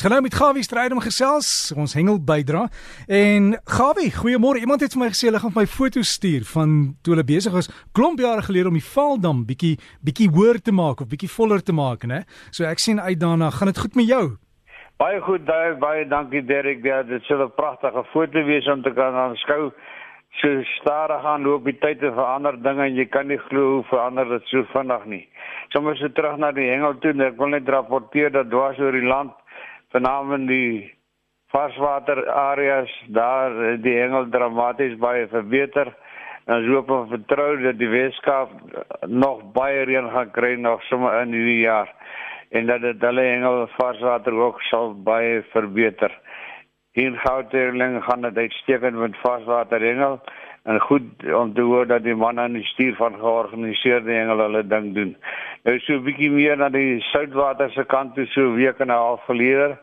Genoem met Gawie Strydom gesels, ons hengel bydra. En Gawie, goeiemôre. Iemand het vir my gesê hulle gaan my foto's stuur van toe hulle besig was klomp jare gelede om die Vaaldam bietjie bietjie hoër te maak of bietjie voller te maak, né? So ek sien uit daarna. Gaan dit goed met jou? Baie goed, baie, baie dankie Derek. Ja, dit sou 'n pragtige foto wees om te kan aanskou. So stadig gaan loop die tyd te verander dinge en jy kan nie glo hoe verander dit so vinnig nie. Sommige se terug na die hengel toe en ek wil net rapporteer dat dwars oor die land vanaand die varswater areas daar die hengel dramaties baie verbeter en ons hoop en vertrou dat die Weskaap nog baie reën gaan kry nog sommer in hierdie jaar en dat dit hulle hengel varswater ook sal baie verbeter. Hier Gauteng gaan dit uitstekend met varswater hengel en goed om te hoor dat die manne in die stuur van georganiseerde hengel hulle ding doen. Nou so 'n bietjie meer na die soutwater se kant toe so week en 'n half gelede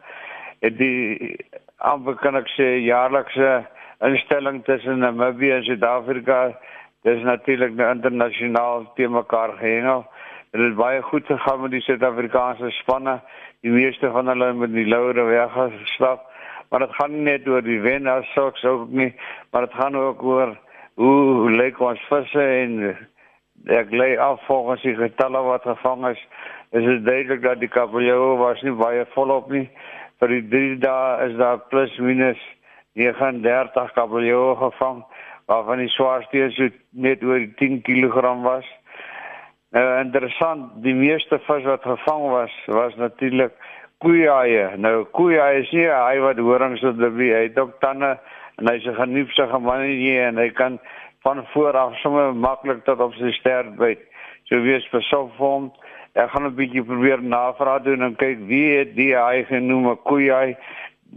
het die amper kan ek sê jaarlikse instelling tussen Namibië en Suid-Afrika dis natuurlik nou internasionaal te mekaar gehengel. Dit het baie goed gegaan met die Suid-Afrikaanse spanne. Die meeste van hulle met die louere weggestap. Maar dit gaan nie net oor die wen as sulks ook nie, maar dit gaan ook oor hoe lyk ons visse en ek lê af volgens die getalle wat gevang is. Is dit duidelik dat die kabeljou was nie baie volop nie. Vir die 3 dae is daar plus minus 39 kabeljou gevang, waarvan die swaarste so net oor 10 kg was. Nou interessant, die meeste vis wat gevang was, was natuurlik koeie. Nou koeie is nie hy wat horings die hy het ook tande en hy's 'n geniepsige mannetjie en hy kan van voor af sommer maklik tot op sy stert byt. So wees besorg vir hom. Ek gaan 'n bietjie probeer navraag doen en kyk wie het die hy genoem koei hy.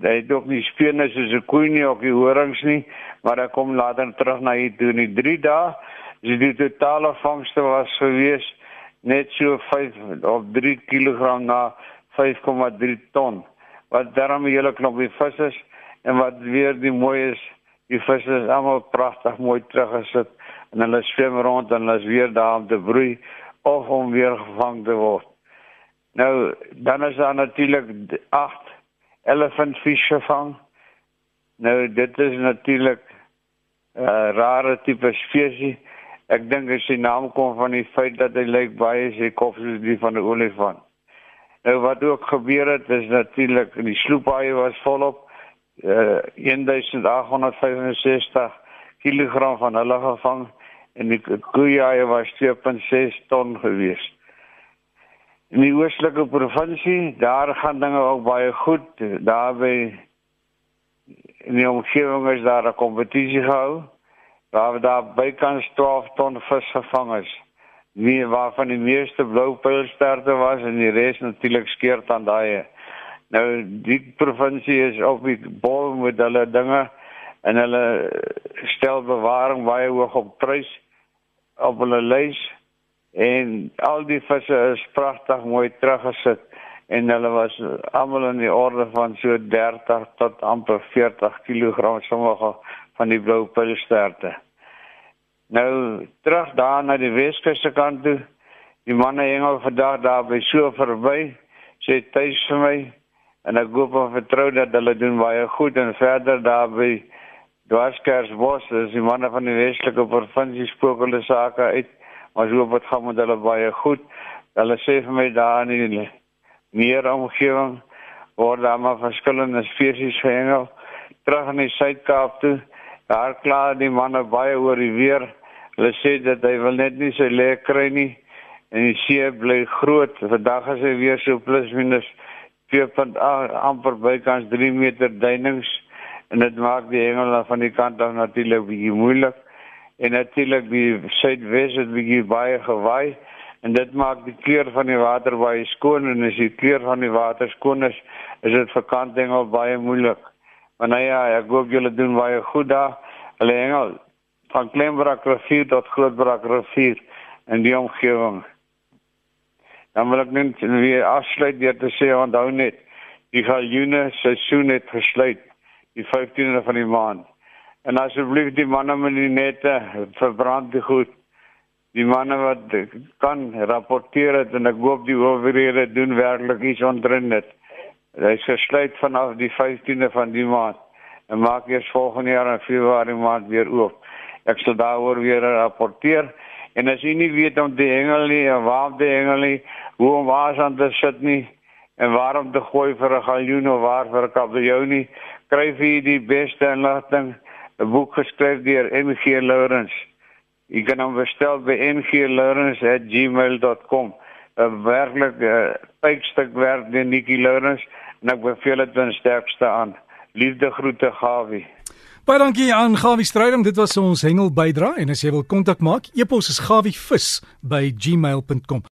Hy het ook nie spene soos 'n koei nie of die horings nie, maar hy kom later terug na hier toe in die 3 dae. Dis die totale vangste was gewees net so 5 of 3 kg na 5,3 ton. Wat daarmee hele knoppie vis is en wat weer die mooi is, die visse is almal pragtig mooi teruggesit en hulle swem rond en hulle is weer daar om te broei of om weer gevang te word. Nou dan is daar natuurlik 8 elephantfish gevang. Nou dit is natuurlik 'n uh, rare tipe spesies. Ek dink sy naam kom van die feit dat hy lyk baie sy kop soos die van 'n olifant. Nou wat ook gebeur het is natuurlik die sloepaai was volop uh 1865 kg van hulle gevang en die koeie was 2.6 ton gewees. In die oostelike provinsie, daar gaan dinge ook baie goed. Daar by in die omgewing is daar 'n kompetisie gehou waar daar bykans 12 ton vis gevang is. Wie waarvan die meeste bloupylsterte was en die res natuurlik skeert aan daai. Nou die provinsie is op die bol met hulle dinge en hulle stel bewaring baie hoog op prys op hulle lys en al die visse is pragtig mooi teruggesit en hulle was almal in die orde van so 30 tot amper 40 kg sommige van die blou pilsterte. Nou terug daar na die Weskus se kant toe. Die manne hengel vandag daar by so verby. Sê tuis vir my en ek hoop en vertrou dat hulle doen baie goed en verder daar by Dwarskersbos is die manne van die Weselike provinsie spook hulle sake uit. Ons hoop dit gaan met hulle baie goed. Hulle sê vir my daar in die meer omgewing word daar maar verskillende spesies gehengel terug in die Suid-Kaap toe. Daar kla die manne baie oor die weer. Hulle sê dat hy wil net nie sy lê kry nie en die see bly groot. Vandag is hy weer so plus minus 2.8 amper bykans 3 meter duinings. En dit maak die hengel van die kant af natuurlik bietjie moeilik. En natuurlik die suidwes het bietjie baie gewaai. En dit maak die kleur van die water baie skoon. En as die kleur van die water skoon is is dit vir kanthengel baie moeilik. Maar nou ja ek hoop julle doen baie goed daar. Hulle hengel van Kleinbrak rivier tot Grootbrak rivier in die omgewing dan wil ek net weer afsluit deur te sê onthou net die galjoene seisoen het gesluit die 15de van die maand. En asseblief die manne met die nette verbrand die goed. Die manne wat kan rapporteer het en ek hoop die owerhede doen werklik iets onder dit. Is gesluit vanaf die 15de van die maand en maak eers volgende jaar in Februarie maand weer oop. Ek sal daaroor weer rapporteer en as jy nie weet om die hengel nie en waar die hengel nie, hoe om waar aan te sit nie en waarom te gooi vir 'n galjoen of waar vir 'n kabeljou nie, kry jy die beste inligting 'n boek geskryf deur MG Lawrence. Jy kan hom bestel by mglawrence@gmail.com. 'n Werklik 'n pypstuk werk deur Nikki Lawrence en ek beveel dit ten sterkste aan. Liefde groete Gawie. Baie dankie aan Gawie Strydom. Dit was ons hengel bydra en as jy wil kontak maak, e-pos is gawievis@gmail.com.